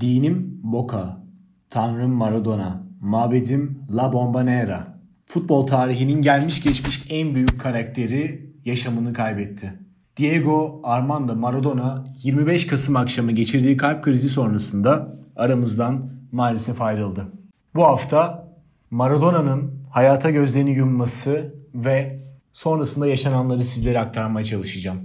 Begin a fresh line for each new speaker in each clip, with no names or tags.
Dinim Boca, Tanrım Maradona, mabedim La Bombonera. Futbol tarihinin gelmiş geçmiş en büyük karakteri yaşamını kaybetti. Diego Armando Maradona 25 Kasım akşamı geçirdiği kalp krizi sonrasında aramızdan maalesef ayrıldı. Bu hafta Maradona'nın hayata gözlerini yumması ve sonrasında yaşananları sizlere aktarmaya çalışacağım.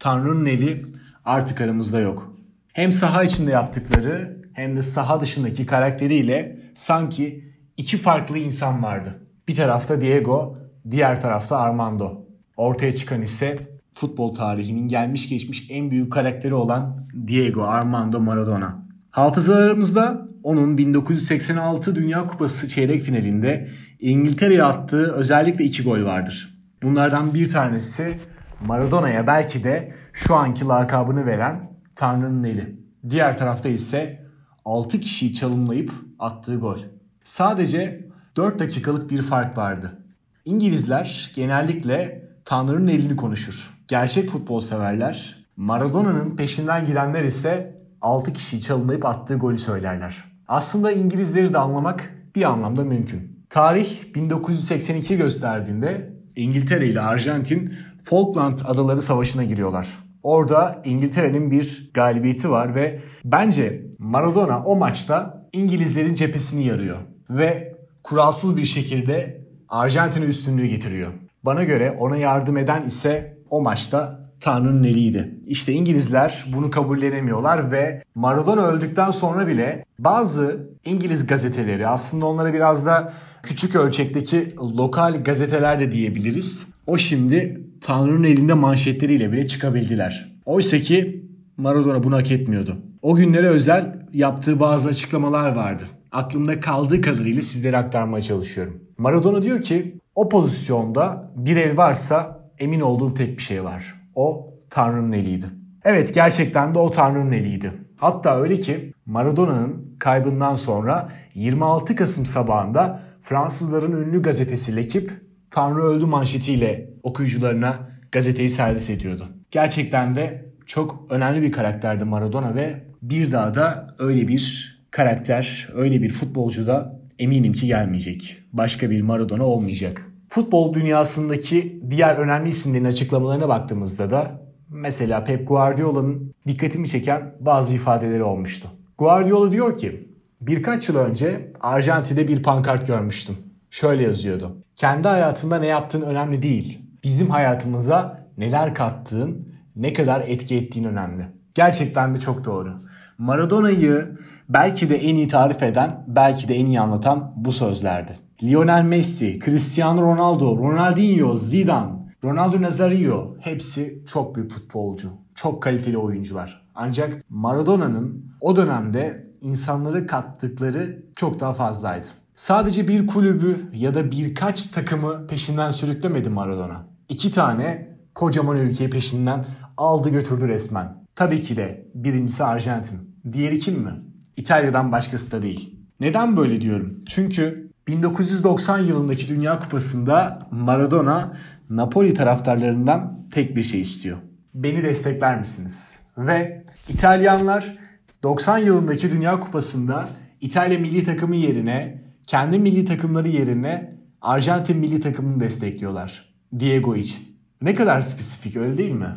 Tanrı'nın eli artık aramızda yok. Hem saha içinde yaptıkları hem de saha dışındaki karakteriyle sanki iki farklı insan vardı. Bir tarafta Diego, diğer tarafta Armando. Ortaya çıkan ise futbol tarihinin gelmiş geçmiş en büyük karakteri olan Diego Armando Maradona. Hafızalarımızda onun 1986 Dünya Kupası çeyrek finalinde İngiltere'ye attığı özellikle iki gol vardır. Bunlardan bir tanesi Maradona'ya belki de şu anki lakabını veren Tanrı'nın eli. Diğer tarafta ise 6 kişiyi çalımlayıp attığı gol. Sadece 4 dakikalık bir fark vardı. İngilizler genellikle Tanrı'nın elini konuşur. Gerçek futbol severler Maradona'nın peşinden gidenler ise 6 kişiyi çalımlayıp attığı golü söylerler. Aslında İngilizleri de anlamak bir anlamda mümkün. Tarih 1982 gösterdiğinde İngiltere ile Arjantin Falkland Adaları Savaşı'na giriyorlar. Orada İngiltere'nin bir galibiyeti var ve bence Maradona o maçta İngilizlerin cephesini yarıyor. Ve kuralsız bir şekilde Arjantin'e üstünlüğü getiriyor. Bana göre ona yardım eden ise o maçta Tanrı'nın eliydi. İşte İngilizler bunu kabullenemiyorlar ve Maradona öldükten sonra bile bazı İngiliz gazeteleri aslında onlara biraz da küçük ölçekteki lokal gazeteler de diyebiliriz. O şimdi Tanrı'nın elinde manşetleriyle bile çıkabildiler. Oysa ki Maradona bunu hak etmiyordu. O günlere özel yaptığı bazı açıklamalar vardı. Aklımda kaldığı kadarıyla sizlere aktarmaya çalışıyorum. Maradona diyor ki o pozisyonda bir el varsa emin olduğum tek bir şey var. O Tanrı'nın eliydi. Evet gerçekten de o Tanrı'nın eliydi. Hatta öyle ki Maradona'nın kaybından sonra 26 Kasım sabahında Fransızların ünlü gazetesi L'Equipe Tanrı öldü manşetiyle okuyucularına gazeteyi servis ediyordu. Gerçekten de çok önemli bir karakterdi Maradona ve bir daha da öyle bir karakter, öyle bir futbolcu da eminim ki gelmeyecek. Başka bir Maradona olmayacak. Futbol dünyasındaki diğer önemli isimlerin açıklamalarına baktığımızda da mesela Pep Guardiola'nın dikkatimi çeken bazı ifadeleri olmuştu. Guardiola diyor ki birkaç yıl önce Arjantin'de bir pankart görmüştüm. Şöyle yazıyordu. Kendi hayatında ne yaptığın önemli değil. Bizim hayatımıza neler kattığın, ne kadar etki ettiğin önemli. Gerçekten de çok doğru. Maradona'yı belki de en iyi tarif eden, belki de en iyi anlatan bu sözlerdi. Lionel Messi, Cristiano Ronaldo, Ronaldinho, Zidane, Ronaldo Nazario hepsi çok büyük futbolcu. Çok kaliteli oyuncular. Ancak Maradona'nın o dönemde insanları kattıkları çok daha fazlaydı. Sadece bir kulübü ya da birkaç takımı peşinden sürüklemedi Maradona. İki tane kocaman ülkeyi peşinden aldı götürdü resmen. Tabii ki de birincisi Arjantin. Diğeri kim mi? İtalya'dan başkası da değil. Neden böyle diyorum? Çünkü 1990 yılındaki Dünya Kupası'nda Maradona Napoli taraftarlarından tek bir şey istiyor. Beni destekler misiniz? Ve İtalyanlar 90 yılındaki Dünya Kupası'nda İtalya milli takımı yerine kendi milli takımları yerine Arjantin milli takımını destekliyorlar. Diego için. Ne kadar spesifik öyle değil mi?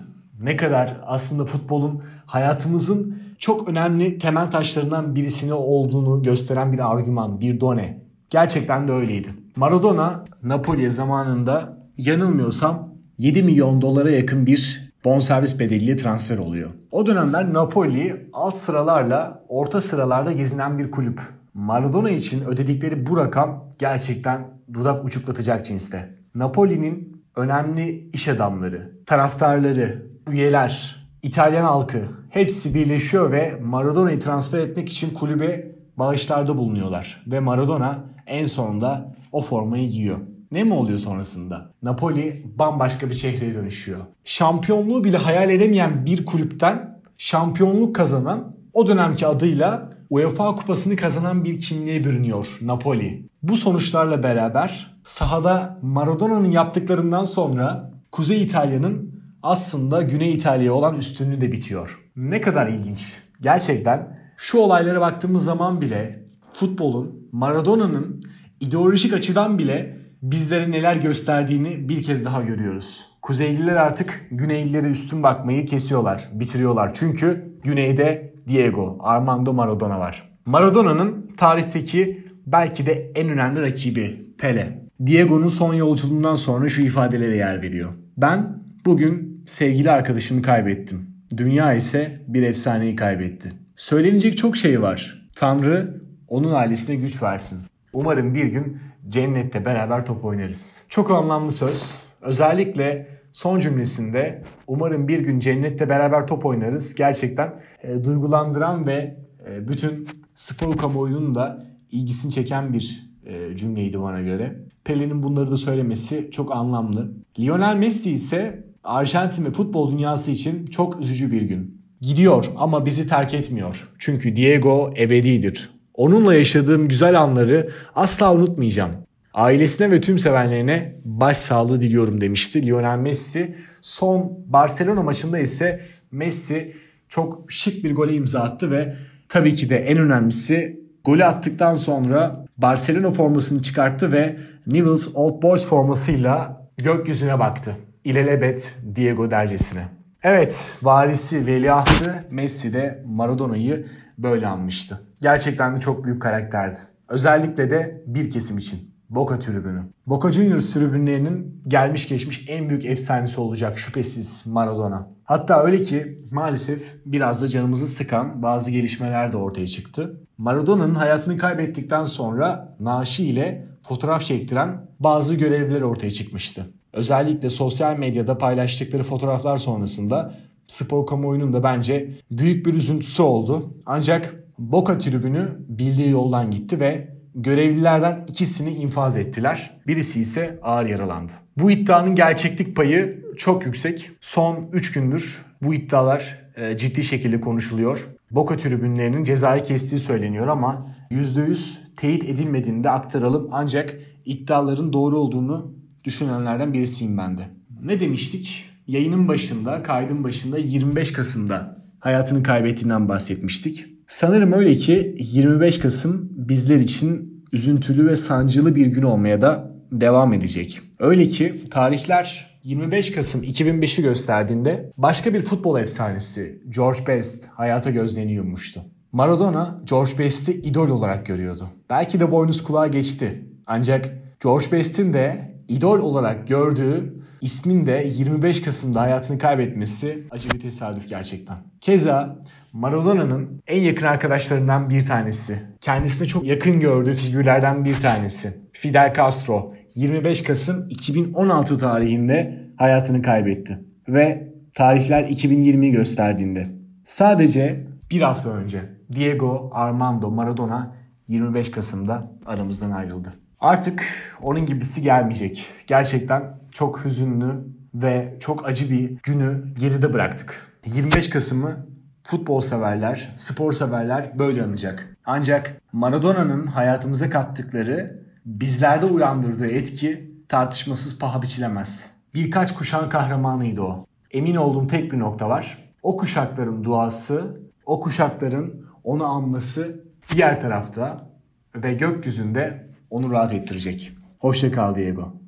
Ne kadar aslında futbolun hayatımızın çok önemli temel taşlarından birisini olduğunu gösteren bir argüman, bir done. Gerçekten de öyleydi. Maradona Napoli zamanında yanılmıyorsam 7 milyon dolara yakın bir bonservis bedeliyle transfer oluyor. O dönemler Napoli alt sıralarla orta sıralarda gezinen bir kulüp. Maradona için ödedikleri bu rakam gerçekten dudak uçuklatacak cinste. Napoli'nin önemli iş adamları, taraftarları, üyeler, İtalyan halkı hepsi birleşiyor ve Maradona'yı transfer etmek için kulübe bağışlarda bulunuyorlar. Ve Maradona en sonunda o formayı giyiyor. Ne mi oluyor sonrasında? Napoli bambaşka bir şehre dönüşüyor. Şampiyonluğu bile hayal edemeyen bir kulüpten şampiyonluk kazanan o dönemki adıyla UEFA kupasını kazanan bir kimliğe bürünüyor Napoli. Bu sonuçlarla beraber sahada Maradona'nın yaptıklarından sonra Kuzey İtalya'nın aslında Güney İtalya'ya olan üstünlüğü de bitiyor. Ne kadar ilginç. Gerçekten şu olaylara baktığımız zaman bile futbolun, Maradona'nın ideolojik açıdan bile bizlere neler gösterdiğini bir kez daha görüyoruz. Kuzeyliler artık Güneylilere üstün bakmayı kesiyorlar, bitiriyorlar. Çünkü Güney'de Diego, Armando Maradona var. Maradona'nın tarihteki belki de en önemli rakibi Pele. Diego'nun son yolculuğundan sonra şu ifadelere yer veriyor. Ben bugün sevgili arkadaşımı kaybettim. Dünya ise bir efsaneyi kaybetti. Söylenecek çok şey var. Tanrı onun ailesine güç versin. Umarım bir gün cennette beraber top oynarız. Çok anlamlı söz. Özellikle son cümlesinde umarım bir gün cennette beraber top oynarız. Gerçekten e, duygulandıran ve e, bütün spor kamuoyunun da ilgisini çeken bir e, cümleydi bana göre. Pele'nin bunları da söylemesi çok anlamlı. Lionel Messi ise Arjantin ve futbol dünyası için çok üzücü bir gün. Gidiyor ama bizi terk etmiyor. Çünkü Diego ebedidir. Onunla yaşadığım güzel anları asla unutmayacağım. Ailesine ve tüm sevenlerine başsağlığı diliyorum demişti Lionel Messi. Son Barcelona maçında ise Messi çok şık bir gole imza attı ve tabii ki de en önemlisi golü attıktan sonra Barcelona formasını çıkarttı ve Newell's Old Boys formasıyla gökyüzüne baktı. İlelebet Diego dercesine. Evet varisi veliahtı Messi de Maradona'yı böyle anmıştı. Gerçekten de çok büyük karakterdi. Özellikle de bir kesim için. Boca tribünü. Boca Juniors tribünlerinin gelmiş geçmiş en büyük efsanesi olacak şüphesiz Maradona. Hatta öyle ki maalesef biraz da canımızı sıkan bazı gelişmeler de ortaya çıktı. Maradona'nın hayatını kaybettikten sonra naaşı ile fotoğraf çektiren bazı görevliler ortaya çıkmıştı. Özellikle sosyal medyada paylaştıkları fotoğraflar sonrasında spor kamuoyunun da bence büyük bir üzüntüsü oldu. Ancak Boca tribünü bildiği yoldan gitti ve görevlilerden ikisini infaz ettiler. Birisi ise ağır yaralandı. Bu iddianın gerçeklik payı çok yüksek. Son 3 gündür bu iddialar e, ciddi şekilde konuşuluyor. Boca tribünlerinin cezayı kestiği söyleniyor ama %100 teyit edilmediğini de aktaralım. Ancak iddiaların doğru olduğunu düşünenlerden birisiyim ben de. Ne demiştik? Yayının başında, kaydın başında 25 Kasım'da hayatını kaybettiğinden bahsetmiştik. Sanırım öyle ki 25 Kasım bizler için üzüntülü ve sancılı bir gün olmaya da devam edecek. Öyle ki tarihler 25 Kasım 2005'i gösterdiğinde başka bir futbol efsanesi George Best hayata gözlerini yummuştu. Maradona George Best'i idol olarak görüyordu. Belki de boynuz kulağa geçti. Ancak George Best'in de idol olarak gördüğü ismin de 25 Kasım'da hayatını kaybetmesi acı bir tesadüf gerçekten. Keza Maradona'nın en yakın arkadaşlarından bir tanesi, kendisine çok yakın gördüğü figürlerden bir tanesi Fidel Castro 25 Kasım 2016 tarihinde hayatını kaybetti. Ve tarihler 2020'yi gösterdiğinde sadece bir hafta önce Diego Armando Maradona 25 Kasım'da aramızdan ayrıldı. Artık onun gibisi gelmeyecek. Gerçekten çok hüzünlü ve çok acı bir günü geride bıraktık. 25 Kasım'ı futbol severler, spor severler böyle anacak. Ancak Maradona'nın hayatımıza kattıkları, bizlerde uyandırdığı etki tartışmasız paha biçilemez. Birkaç kuşağın kahramanıydı o. Emin olduğum tek bir nokta var. O kuşakların duası, o kuşakların onu anması diğer tarafta ve gökyüzünde onu rahat ettirecek. Hoşça kal Diego.